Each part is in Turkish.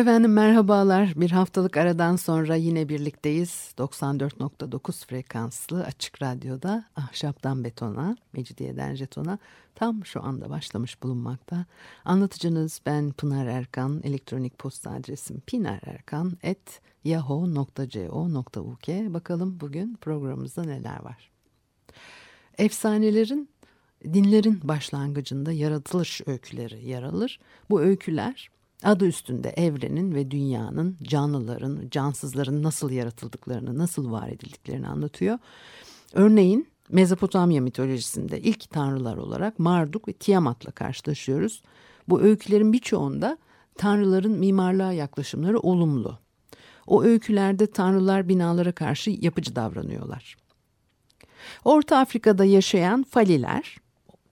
Efendim merhabalar. Bir haftalık aradan sonra yine birlikteyiz. 94.9 frekanslı açık radyoda Ahşaptan Betona, Mecidiyeden Jeton'a tam şu anda başlamış bulunmakta. Anlatıcınız ben Pınar Erkan. Elektronik posta adresim pinarerkan.yahoo.co.uk Bakalım bugün programımızda neler var. Efsanelerin dinlerin başlangıcında yaratılış öyküleri yer alır. Bu öyküler Adı üstünde evrenin ve dünyanın, canlıların, cansızların nasıl yaratıldıklarını, nasıl var edildiklerini anlatıyor. Örneğin Mezopotamya mitolojisinde ilk tanrılar olarak Marduk ve Tiamat'la karşılaşıyoruz. Bu öykülerin birçoğunda tanrıların mimarlığa yaklaşımları olumlu. O öykülerde tanrılar binalara karşı yapıcı davranıyorlar. Orta Afrika'da yaşayan Faliler,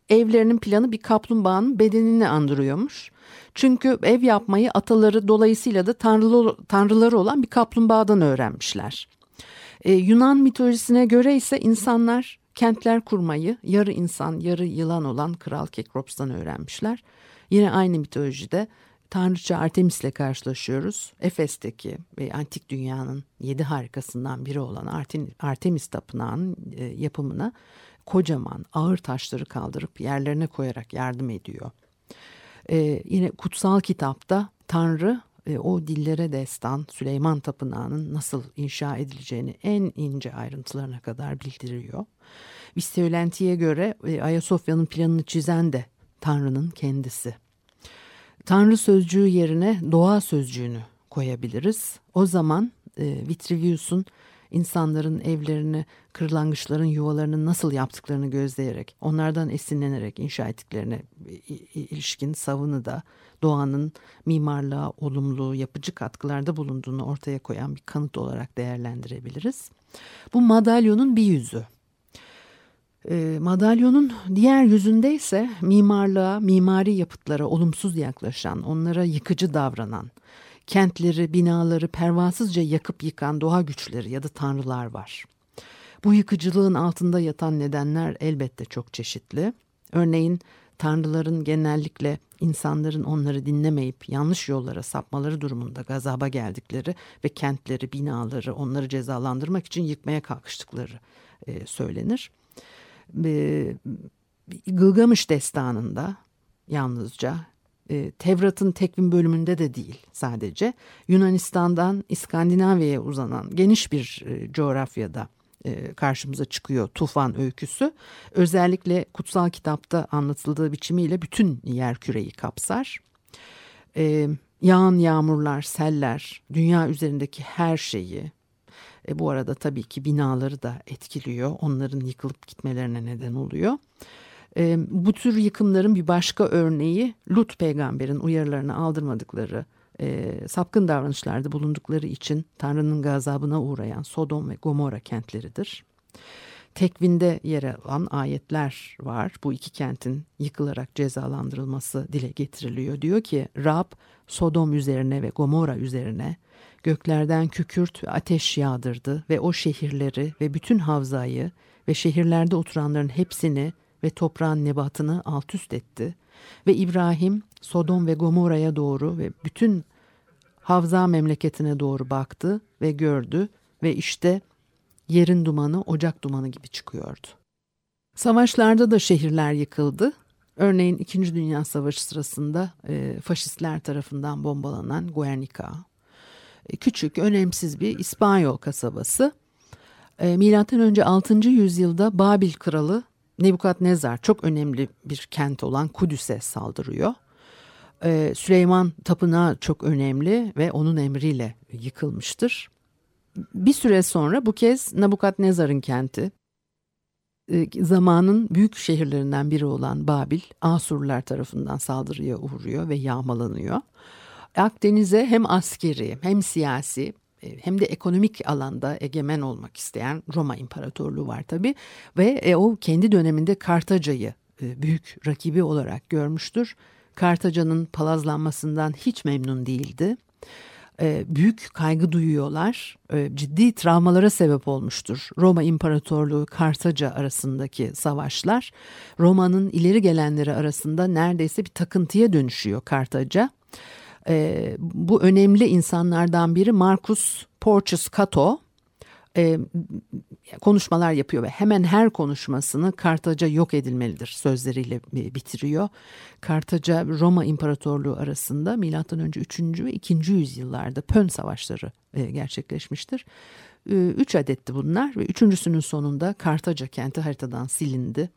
evlerinin planı bir kaplumbağanın bedenini andırıyormuş çünkü ev yapmayı ataları dolayısıyla da tanrılı, tanrıları olan bir kaplumbağadan öğrenmişler. Ee, Yunan mitolojisine göre ise insanlar kentler kurmayı yarı insan yarı yılan olan Kral Kekrops'tan öğrenmişler. Yine aynı mitolojide Tanrıça Artemis'le karşılaşıyoruz. Efes'teki ve antik dünyanın yedi harikasından biri olan Artemis Tapınağı'nın e, yapımına kocaman ağır taşları kaldırıp yerlerine koyarak yardım ediyor. Ee, yine kutsal kitapta Tanrı e, o dillere destan Süleyman Tapınağı'nın nasıl inşa edileceğini en ince ayrıntılarına kadar bildiriyor. Bir söylentiye göre e, Ayasofya'nın planını çizen de Tanrı'nın kendisi. Tanrı sözcüğü yerine doğa sözcüğünü koyabiliriz. O zaman e, Vitruvius'un insanların evlerini, kırlangıçların yuvalarını nasıl yaptıklarını gözleyerek, onlardan esinlenerek inşa ettiklerine ilişkin savını da doğanın mimarlığa olumlu, yapıcı katkılarda bulunduğunu ortaya koyan bir kanıt olarak değerlendirebiliriz. Bu madalyonun bir yüzü. E, madalyonun diğer yüzünde ise mimarlığa, mimari yapıtlara olumsuz yaklaşan, onlara yıkıcı davranan, kentleri, binaları pervasızca yakıp yıkan doğa güçleri ya da tanrılar var. Bu yıkıcılığın altında yatan nedenler elbette çok çeşitli. Örneğin tanrıların genellikle insanların onları dinlemeyip yanlış yollara sapmaları durumunda gazaba geldikleri ve kentleri, binaları onları cezalandırmak için yıkmaya kalkıştıkları e, söylenir. E, Gılgamış destanında yalnızca e, Tevrat'ın tekvim bölümünde de değil sadece Yunanistan'dan İskandinavya'ya uzanan geniş bir e, coğrafyada e, karşımıza çıkıyor tufan öyküsü. Özellikle kutsal kitapta anlatıldığı biçimiyle bütün yer küreyi kapsar. E, yağan yağmurlar, seller, dünya üzerindeki her şeyi, e, bu arada tabii ki binaları da etkiliyor. Onların yıkılıp gitmelerine neden oluyor. E, bu tür yıkımların bir başka örneği Lut peygamberin uyarılarını aldırmadıkları, e, sapkın davranışlarda bulundukları için Tanrı'nın gazabına uğrayan Sodom ve Gomorra kentleridir. Tekvinde yer alan ayetler var. Bu iki kentin yıkılarak cezalandırılması dile getiriliyor. Diyor ki Rab Sodom üzerine ve Gomorra üzerine göklerden kükürt ve ateş yağdırdı ve o şehirleri ve bütün havzayı ve şehirlerde oturanların hepsini ve toprağın nebatını alt üst etti. Ve İbrahim Sodom ve Gomorra'ya doğru ve bütün Havza memleketine doğru baktı ve gördü ve işte yerin dumanı ocak dumanı gibi çıkıyordu. Savaşlarda da şehirler yıkıldı. Örneğin İkinci Dünya Savaşı sırasında e, faşistler tarafından bombalanan Guernica, e, küçük, önemsiz bir İspanyol kasabası. E, Milattan önce 6. yüzyılda Babil kralı Nebukadnezar çok önemli bir kent olan Kudüs'e saldırıyor. Ee, Süleyman Tapınağı çok önemli ve onun emriyle yıkılmıştır. Bir süre sonra bu kez Nebukadnezar'ın kenti e, zamanın büyük şehirlerinden biri olan Babil Asurlular tarafından saldırıya uğruyor ve yağmalanıyor. Akdeniz'e hem askeri hem siyasi hem de ekonomik alanda egemen olmak isteyen Roma İmparatorluğu var tabi ve e, o kendi döneminde Kartaca'yı e, büyük rakibi olarak görmüştür. Kartaca'nın palazlanmasından hiç memnun değildi. E, büyük kaygı duyuyorlar. E, ciddi travmalara sebep olmuştur. Roma İmparatorluğu Kartaca arasındaki savaşlar Roma'nın ileri gelenleri arasında neredeyse bir takıntıya dönüşüyor Kartaca. E, bu önemli insanlardan biri Marcus Porcius Cato e, konuşmalar yapıyor ve hemen her konuşmasını Kartaca yok edilmelidir sözleriyle bitiriyor. Kartaca Roma İmparatorluğu arasında milattan önce 3. ve 2. yüzyıllarda Pön savaşları e, gerçekleşmiştir. E, üç adetti bunlar ve üçüncüsünün sonunda Kartaca kenti haritadan silindi.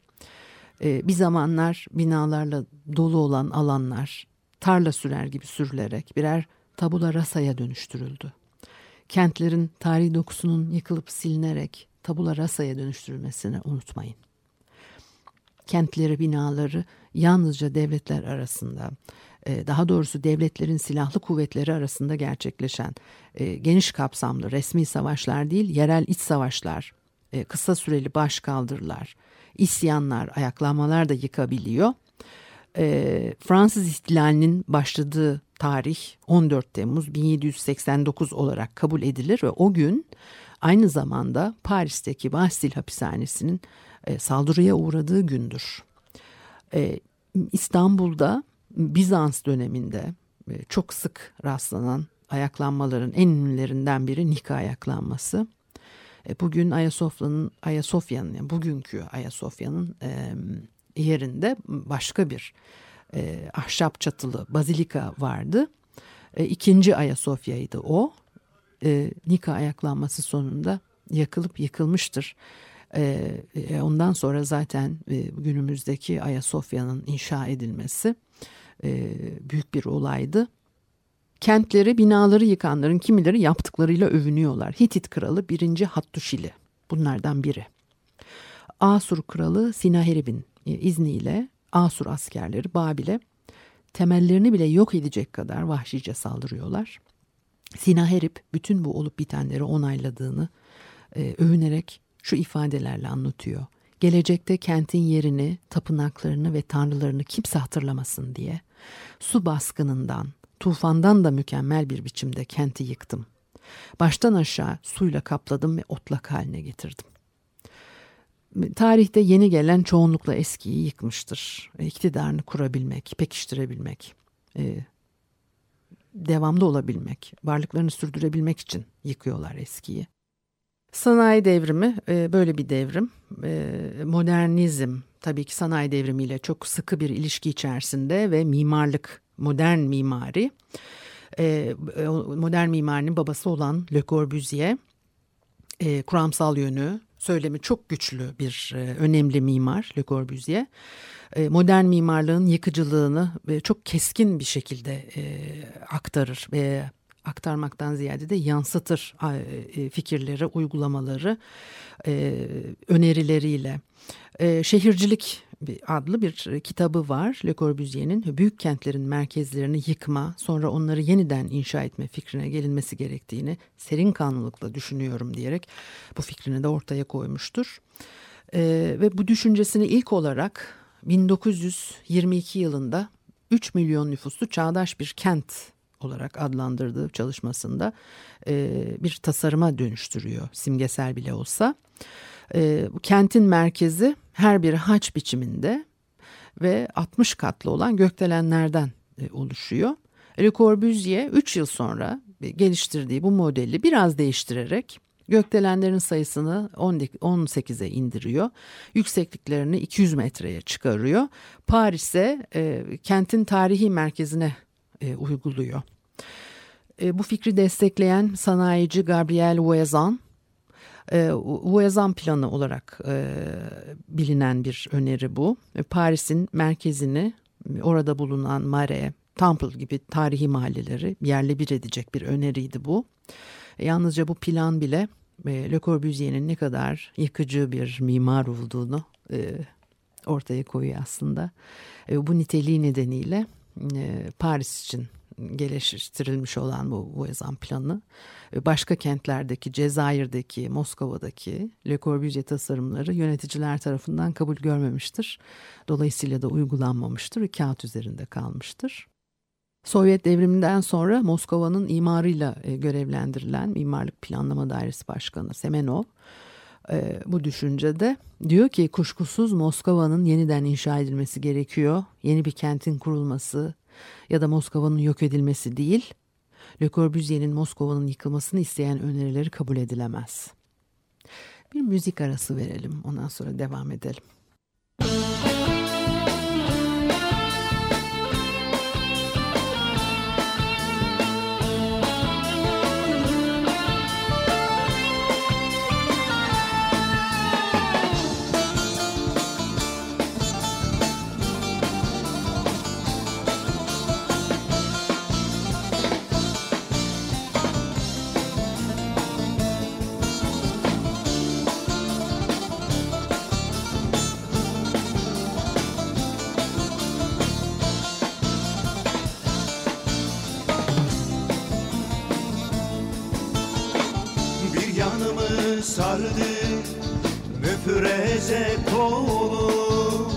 E, bir zamanlar binalarla dolu olan alanlar tarla sürer gibi sürülerek birer tabula rasaya dönüştürüldü kentlerin tarihi dokusunun yıkılıp silinerek tabula rasaya dönüştürülmesini unutmayın. Kentleri, binaları yalnızca devletler arasında, e, daha doğrusu devletlerin silahlı kuvvetleri arasında gerçekleşen e, geniş kapsamlı resmi savaşlar değil, yerel iç savaşlar, e, kısa süreli başkaldırılar, isyanlar, ayaklanmalar da yıkabiliyor. Fransız ihtilalinin başladığı tarih 14 Temmuz 1789 olarak kabul edilir ve o gün aynı zamanda Paris'teki Bastille hapishanesinin e, saldırıya uğradığı gündür. E, İstanbul'da Bizans döneminde e, çok sık rastlanan ayaklanmaların en ünlülerinden biri Nika ayaklanması. E, bugün Ayasofya'nın Ayasofya'nın yani bugünkü Ayasofya'nın e, yerinde başka bir e, ahşap çatılı bazilika vardı. E, ikinci Ayasofya'ydı o. E, Nika ayaklanması sonunda yakılıp yıkılmıştır. E, e, ondan sonra zaten e, günümüzdeki Ayasofya'nın inşa edilmesi e, büyük bir olaydı. Kentleri, binaları yıkanların kimileri yaptıklarıyla övünüyorlar. Hitit kralı 1. Hattuşili bunlardan biri. Asur kralı Sinaherib'in izniyle Asur askerleri Babil'e temellerini bile yok edecek kadar vahşice saldırıyorlar. Sinaherip bütün bu olup bitenleri onayladığını e, övünerek şu ifadelerle anlatıyor. Gelecekte kentin yerini, tapınaklarını ve tanrılarını kimse hatırlamasın diye su baskınından, tufandan da mükemmel bir biçimde kenti yıktım. Baştan aşağı suyla kapladım ve otlak haline getirdim. Tarihte yeni gelen çoğunlukla eskiyi yıkmıştır. E, iktidarını kurabilmek, pekiştirebilmek, e, devamlı olabilmek, varlıklarını sürdürebilmek için yıkıyorlar eskiyi. Sanayi devrimi e, böyle bir devrim. Modernizm tabii ki sanayi devrimiyle çok sıkı bir ilişki içerisinde ve mimarlık, modern mimari. Modern mimarinin babası olan Le Corbusier kuramsal yönü, söylemi çok güçlü bir e, önemli mimar Le Corbusier. E, modern mimarlığın yıkıcılığını e, çok keskin bir şekilde e, aktarır ve aktarmaktan ziyade de yansıtır e, fikirleri, uygulamaları, e, önerileriyle. E, şehircilik adlı bir kitabı var Le Corbusier'in büyük kentlerin merkezlerini yıkma sonra onları yeniden inşa etme fikrine gelinmesi gerektiğini serin kanlılıkla düşünüyorum diyerek bu fikrini de ortaya koymuştur. ve bu düşüncesini ilk olarak 1922 yılında 3 milyon nüfuslu çağdaş bir kent olarak adlandırdığı çalışmasında e, bir tasarıma dönüştürüyor simgesel bile olsa. E, kentin merkezi her bir haç biçiminde ve 60 katlı olan gökdelenlerden e, oluşuyor. Le Corbusier 3 yıl sonra geliştirdiği bu modeli biraz değiştirerek gökdelenlerin sayısını 18'e indiriyor. Yüksekliklerini 200 metreye çıkarıyor. Paris'e e, kentin tarihi merkezine e, uyguluyor. E, bu fikri destekleyen sanayici Gabriel Voisin, e, planı olarak e, bilinen bir öneri bu. E, Paris'in merkezini orada bulunan Mare, Temple gibi tarihi mahalleleri yerle bir edecek bir öneriydi bu. E, yalnızca bu plan bile e, Le Corbusier'in ne kadar yıkıcı bir mimar olduğunu e, ortaya koyuyor aslında. E, bu niteliği nedeniyle e, Paris için geliştirilmiş olan bu Voisin planı başka kentlerdeki Cezayir'deki Moskova'daki Le Corbusier tasarımları yöneticiler tarafından kabul görmemiştir. Dolayısıyla da uygulanmamıştır kağıt üzerinde kalmıştır. Sovyet devriminden sonra Moskova'nın imarıyla e, görevlendirilen Mimarlık Planlama Dairesi Başkanı Semenov e, bu düşüncede diyor ki kuşkusuz Moskova'nın yeniden inşa edilmesi gerekiyor. Yeni bir kentin kurulması ya da Moskova'nın yok edilmesi değil. Le Corbusier'in Moskova'nın yıkılmasını isteyen önerileri kabul edilemez. Bir müzik arası verelim ondan sonra devam edelim. sardı müfreze kolu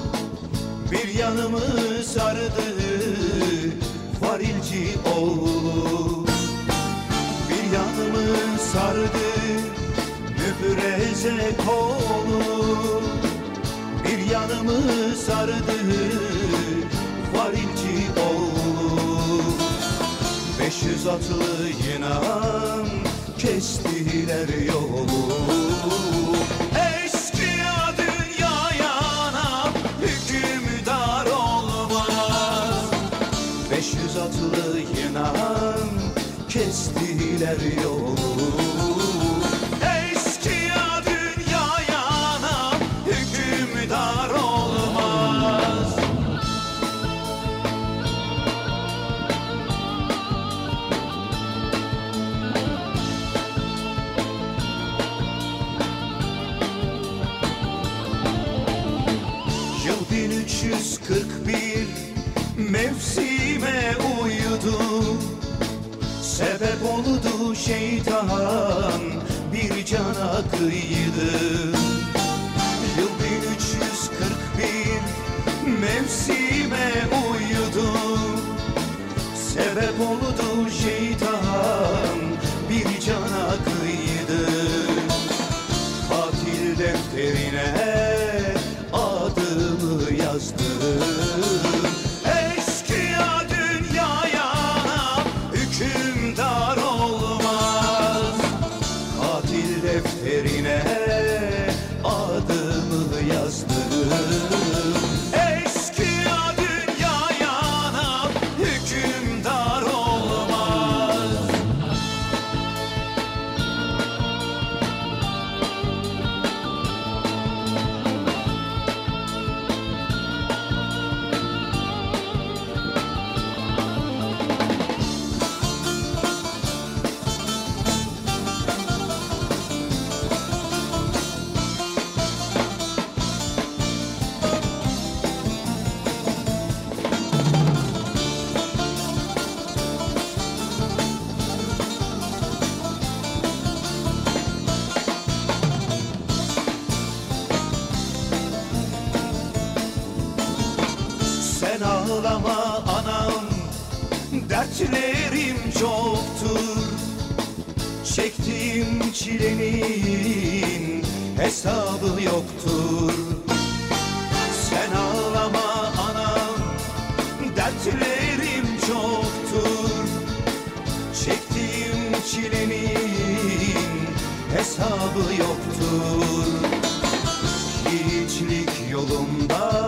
Bir yanımı sardı varilci oğlu Bir yanımı sardı müfreze kolu Bir yanımı sardı varilci oğlu Beş yüz atlı yınan kestiler yolu kestiler yolu. Eskiya dünyaya ana hükümdar olmaz. Yıl 1341 bir ağlama anam. Dertlerim çoktur. Çektiğim çilenin hesabı yoktur. Sen ağlama anam. Dertlerim çoktur. Çektiğim çilenin hesabı yoktur. Hiçlik yolunda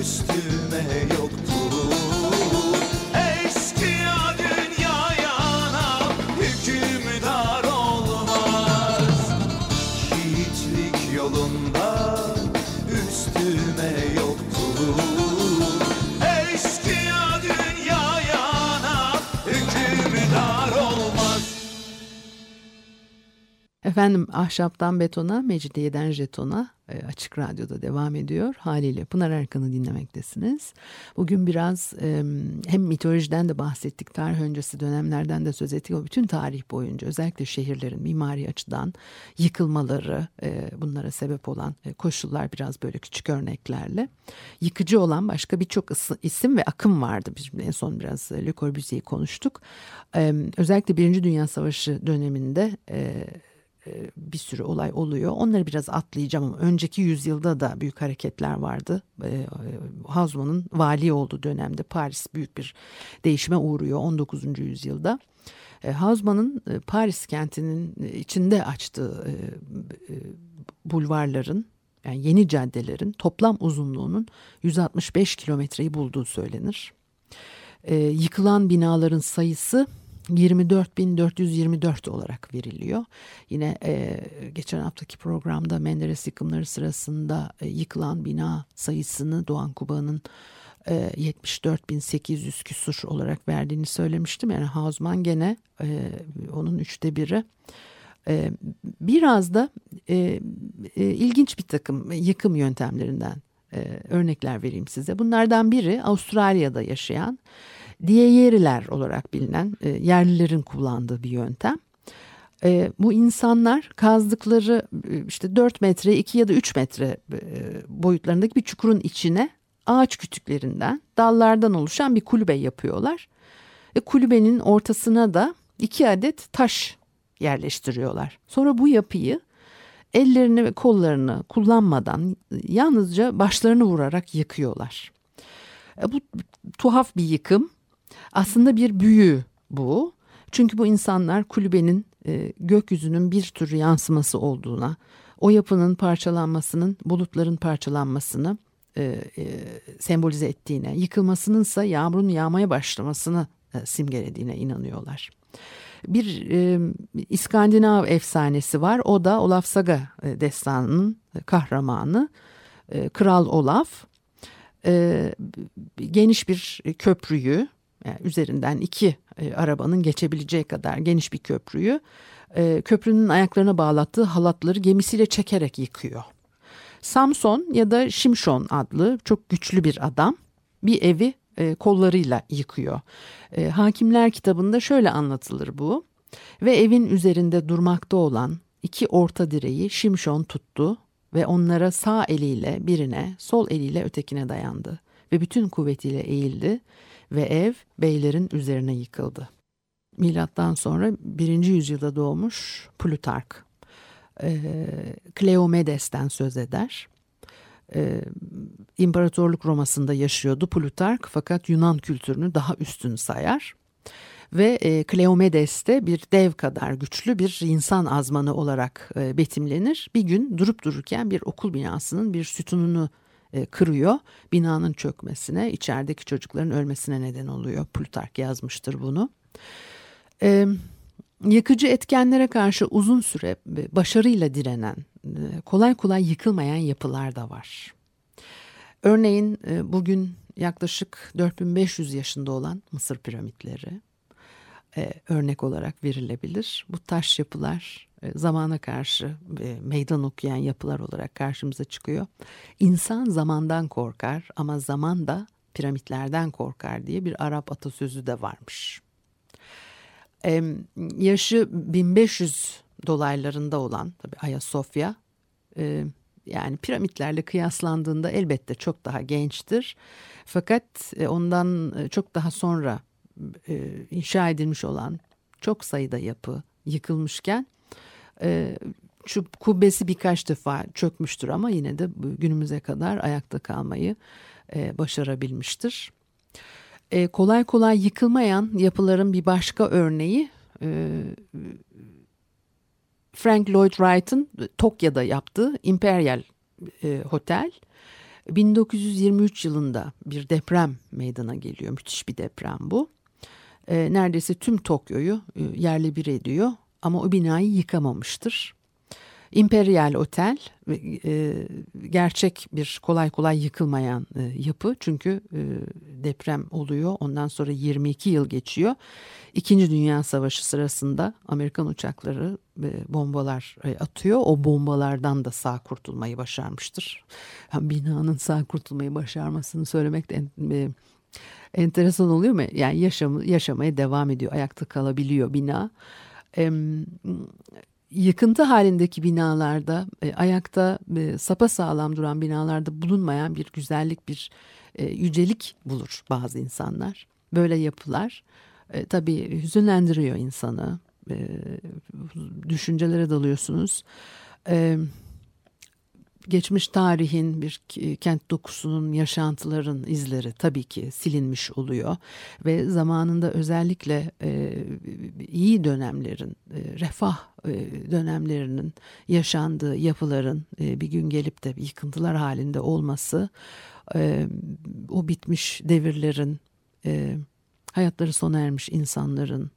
üstüme yoktur Efendim ahşaptan betona, mecidiyeden jetona e, açık radyoda devam ediyor. Haliyle Pınar Erkan'ı dinlemektesiniz. Bugün biraz hem mitolojiden de bahsettik, tarih öncesi dönemlerden de söz ettik. O bütün tarih boyunca özellikle şehirlerin mimari açıdan yıkılmaları, e, bunlara sebep olan e, koşullar biraz böyle küçük örneklerle. Yıkıcı olan başka birçok isim ve akım vardı. Biz en son biraz Le Corbusier'i konuştuk. Özellikle Birinci Dünya Savaşı döneminde... E, e, bir sürü olay oluyor. Onları biraz atlayacağım ama önceki yüzyılda da büyük hareketler vardı. E, Hazman'ın vali olduğu dönemde Paris büyük bir değişime uğruyor 19. yüzyılda. E, Hazman'ın Paris kentinin içinde açtığı bulvarların yani yeni caddelerin toplam uzunluğunun 165 kilometreyi bulduğu söylenir. Yıkılan binaların sayısı 24.424 olarak veriliyor. Yine e, geçen haftaki programda Menderes yıkımları sırasında e, yıkılan bina sayısını Doğan Kuba'nın e, 74.800 küsur olarak verdiğini söylemiştim. Yani Hausmann gene e, onun üçte biri. E, biraz da e, e, ilginç bir takım yıkım yöntemlerinden e, örnekler vereyim size. Bunlardan biri Avustralya'da yaşayan Diyeyeriler olarak bilinen e, yerlilerin kullandığı bir yöntem. E, bu insanlar kazdıkları e, işte 4 metre 2 ya da 3 metre e, boyutlarındaki bir çukurun içine ağaç kütüklerinden dallardan oluşan bir kulübe yapıyorlar. Ve kulübenin ortasına da iki adet taş yerleştiriyorlar. Sonra bu yapıyı ellerini ve kollarını kullanmadan yalnızca başlarını vurarak yıkıyorlar. E, bu tuhaf bir yıkım aslında bir büyü bu. Çünkü bu insanlar kulübenin e, gökyüzünün bir tür yansıması olduğuna, o yapının parçalanmasının, bulutların parçalanmasını e, e, sembolize ettiğine, yıkılmasınınsa yağmurun yağmaya başlamasını e, simgelediğine inanıyorlar. Bir e, İskandinav efsanesi var. O da Olaf Saga e, destanının kahramanı e, Kral Olaf. E, geniş bir köprüyü yani üzerinden iki e, arabanın geçebileceği kadar geniş bir köprüyü e, köprünün ayaklarına bağlattığı halatları gemisiyle çekerek yıkıyor. Samson ya da Şimşon adlı çok güçlü bir adam bir evi e, kollarıyla yıkıyor. E, Hakimler kitabında şöyle anlatılır bu. Ve evin üzerinde durmakta olan iki orta direği Şimşon tuttu ve onlara sağ eliyle birine, sol eliyle ötekine dayandı ve bütün kuvvetiyle eğildi ve ev beylerin üzerine yıkıldı. Milattan sonra 1. yüzyılda doğmuş Plutark, e, Kleomedes'ten söz eder. E, İmparatorluk Roma'sında yaşıyordu Plutark fakat Yunan kültürünü daha üstün sayar. Ve e, Kleomedes de bir dev kadar güçlü bir insan azmanı olarak e, betimlenir. Bir gün durup dururken bir okul binasının bir sütununu e, kırıyor. Binanın çökmesine, içerideki çocukların ölmesine neden oluyor. Plutark yazmıştır bunu. E, yıkıcı etkenlere karşı uzun süre başarıyla direnen, e, kolay kolay yıkılmayan yapılar da var. Örneğin bugün yaklaşık 4500 yaşında olan Mısır piramitleri e, örnek olarak verilebilir. Bu taş yapılar e, zamana karşı e, meydan okuyan yapılar olarak karşımıza çıkıyor. İnsan zamandan korkar ama zaman da piramitlerden korkar diye bir Arap atasözü de varmış. E, yaşı 1500 dolaylarında olan tabi Ayasofya e, yani piramitlerle kıyaslandığında elbette çok daha gençtir. Fakat e, ondan e, çok daha sonra e, inşa edilmiş olan çok sayıda yapı yıkılmışken e, şu kubbesi birkaç defa çökmüştür ama yine de günümüze kadar ayakta kalmayı e, başarabilmiştir. E, kolay kolay yıkılmayan yapıların bir başka örneği e, Frank Lloyd Wright'ın Tokyo'da yaptığı Imperial e, Hotel. 1923 yılında bir deprem meydana geliyor. Müthiş bir deprem bu. E, neredeyse tüm Tokyo'yu e, yerle bir ediyor ama o binayı yıkamamıştır. İmperyal Otel e, gerçek bir kolay kolay yıkılmayan e, yapı çünkü e, deprem oluyor ondan sonra 22 yıl geçiyor. İkinci Dünya Savaşı sırasında Amerikan uçakları e, bombalar e, atıyor o bombalardan da sağ kurtulmayı başarmıştır. Yani binanın sağ kurtulmayı başarmasını söylemek de e, enteresan oluyor mu? Yani yaşam, yaşamaya devam ediyor ayakta kalabiliyor bina. E, yıkıntı halindeki binalarda e, ayakta e, sapa sağlam duran binalarda bulunmayan bir güzellik bir e, yücelik bulur bazı insanlar. Böyle yapılar e, tabii hüzünlendiriyor insanı. E, düşüncelere dalıyorsunuz. E, geçmiş tarihin bir kent dokusunun yaşantıların izleri tabii ki silinmiş oluyor ve zamanında özellikle e, iyi dönemlerin e, refah e, dönemlerinin yaşandığı yapıların bir gün gelip de yıkıntılar halinde olması o bitmiş devirlerin hayatları sona ermiş insanların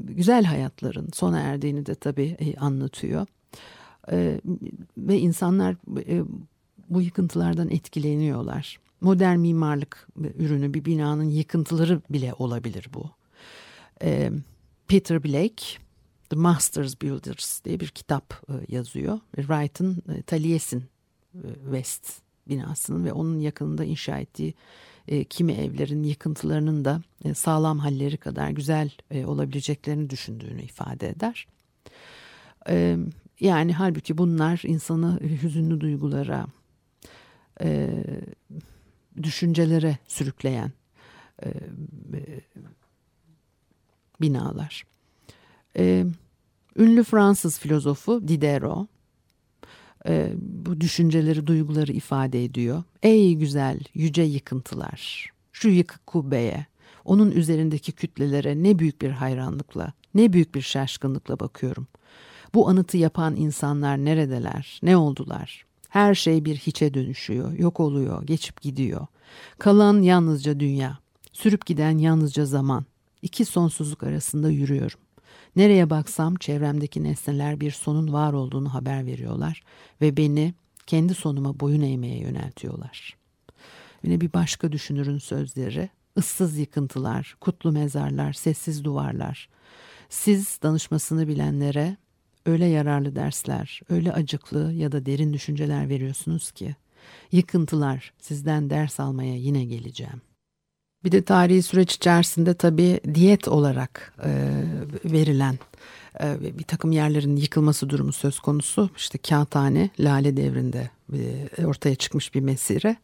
güzel hayatların sona erdiğini de tabii anlatıyor. E, ve insanlar e, bu yıkıntılardan etkileniyorlar. Modern mimarlık ürünü bir binanın yıkıntıları bile olabilir bu. E, Peter Blake The Masters Builders diye bir kitap yazıyor. Wright'ın Taliesin West binasının ve onun yakınında inşa ettiği kimi evlerin yıkıntılarının da sağlam halleri kadar güzel olabileceklerini düşündüğünü ifade eder. Yani halbuki bunlar insanı hüzünlü duygulara, e, düşüncelere sürükleyen e, e, binalar. E, ünlü Fransız filozofu Diderot e, bu düşünceleri, duyguları ifade ediyor. Ey güzel, yüce yıkıntılar, şu yıkık kubbeye, onun üzerindeki kütlelere ne büyük bir hayranlıkla, ne büyük bir şaşkınlıkla bakıyorum. Bu anıtı yapan insanlar neredeler, ne oldular? Her şey bir hiçe dönüşüyor, yok oluyor, geçip gidiyor. Kalan yalnızca dünya, sürüp giden yalnızca zaman. İki sonsuzluk arasında yürüyorum. Nereye baksam çevremdeki nesneler bir sonun var olduğunu haber veriyorlar ve beni kendi sonuma boyun eğmeye yöneltiyorlar. Yine bir başka düşünürün sözleri, ıssız yıkıntılar, kutlu mezarlar, sessiz duvarlar. Siz danışmasını bilenlere öyle yararlı dersler, öyle acıklı ya da derin düşünceler veriyorsunuz ki yıkıntılar sizden ders almaya yine geleceğim. Bir de tarihi süreç içerisinde tabii diyet olarak e, verilen e, bir takım yerlerin yıkılması durumu söz konusu. İşte Kağıthane, Lale devrinde e, ortaya çıkmış bir mesire.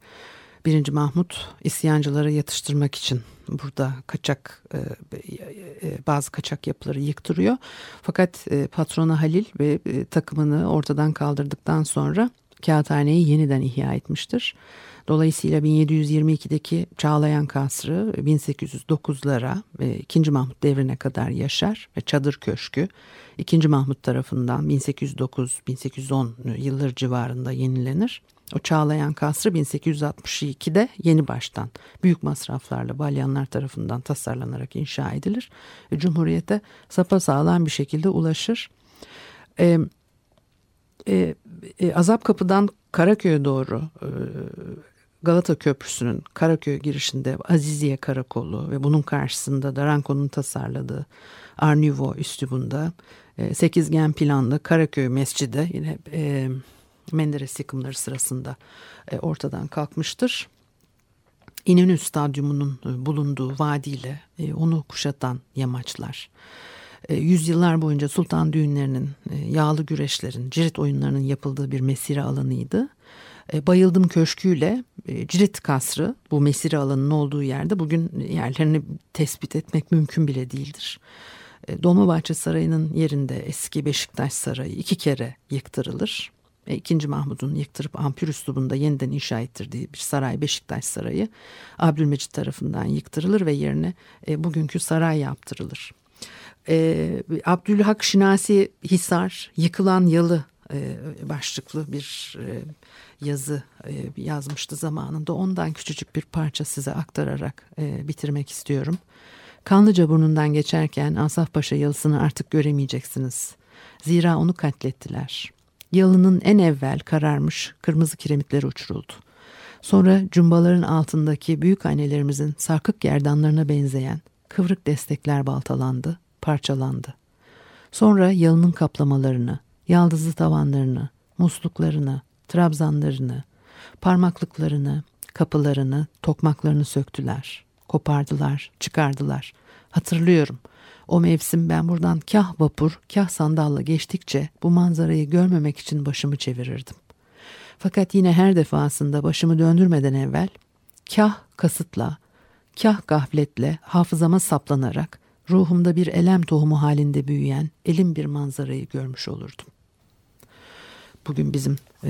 Birinci Mahmut isyancıları yatıştırmak için burada kaçak e, e, bazı kaçak yapıları yıktırıyor. Fakat e, patrona Halil ve takımını ortadan kaldırdıktan sonra Kağıthane'yi yeniden ihya etmiştir. Dolayısıyla 1722'deki Çağlayan Kasrı 1809'lara ve 2. Mahmut devrine kadar yaşar ve Çadır Köşkü 2. Mahmut tarafından 1809-1810 yılları civarında yenilenir. O Çağlayan Kasrı 1862'de yeni baştan büyük masraflarla Balyanlar tarafından tasarlanarak inşa edilir. Cumhuriyete sapasağlam bir şekilde ulaşır. Ee, e, e, Azap Kapı'dan Karaköy'e doğru e, Galata Köprüsü'nün Karaköy girişinde Aziziye Karakolu ve bunun karşısında da Ranko'nun tasarladığı Arnivo üslubunda e, sekizgen planlı Karaköy Mescidi yine e, Menderes yıkımları sırasında e, ortadan kalkmıştır. İnönü Stadyumu'nun e, bulunduğu vadiyle e, onu kuşatan yamaçlar. Yüzyıllar boyunca sultan düğünlerinin, yağlı güreşlerin, cirit oyunlarının yapıldığı bir mesire alanıydı. Bayıldım Köşkü'yle Cirit Kasrı bu mesire alanının olduğu yerde bugün yerlerini tespit etmek mümkün bile değildir. Dolmabahçe Sarayı'nın yerinde eski Beşiktaş Sarayı iki kere yıktırılır. İkinci Mahmud'un yıktırıp ampür üslubunda yeniden inşa ettirdiği bir saray Beşiktaş Sarayı Abdülmecit tarafından yıktırılır ve yerine bugünkü saray yaptırılır. Abdülhak Şinasi Hisar Yıkılan Yalı başlıklı bir yazı e, yazmıştı zamanında. Ondan küçücük bir parça size aktararak e, bitirmek istiyorum. Kanlıca burnundan geçerken Asaf Paşa yalısını artık göremeyeceksiniz. Zira onu katlettiler. Yalının en evvel kararmış kırmızı kiremitleri uçuruldu. Sonra cumbaların altındaki büyük annelerimizin sarkık gerdanlarına benzeyen kıvrık destekler baltalandı, parçalandı. Sonra yalının kaplamalarını, yaldızlı tavanlarını, musluklarını, trabzanlarını, parmaklıklarını, kapılarını, tokmaklarını söktüler. Kopardılar, çıkardılar. Hatırlıyorum. O mevsim ben buradan kah vapur, kah sandalla geçtikçe bu manzarayı görmemek için başımı çevirirdim. Fakat yine her defasında başımı döndürmeden evvel kah kasıtla, kah gafletle hafızama saplanarak ruhumda bir elem tohumu halinde büyüyen elim bir manzarayı görmüş olurdum. Bugün bizim e,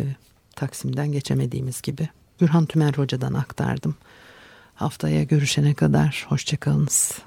Taksim'den geçemediğimiz gibi Gürhan Tümer Hoca'dan aktardım. Haftaya görüşene kadar hoşçakalınız.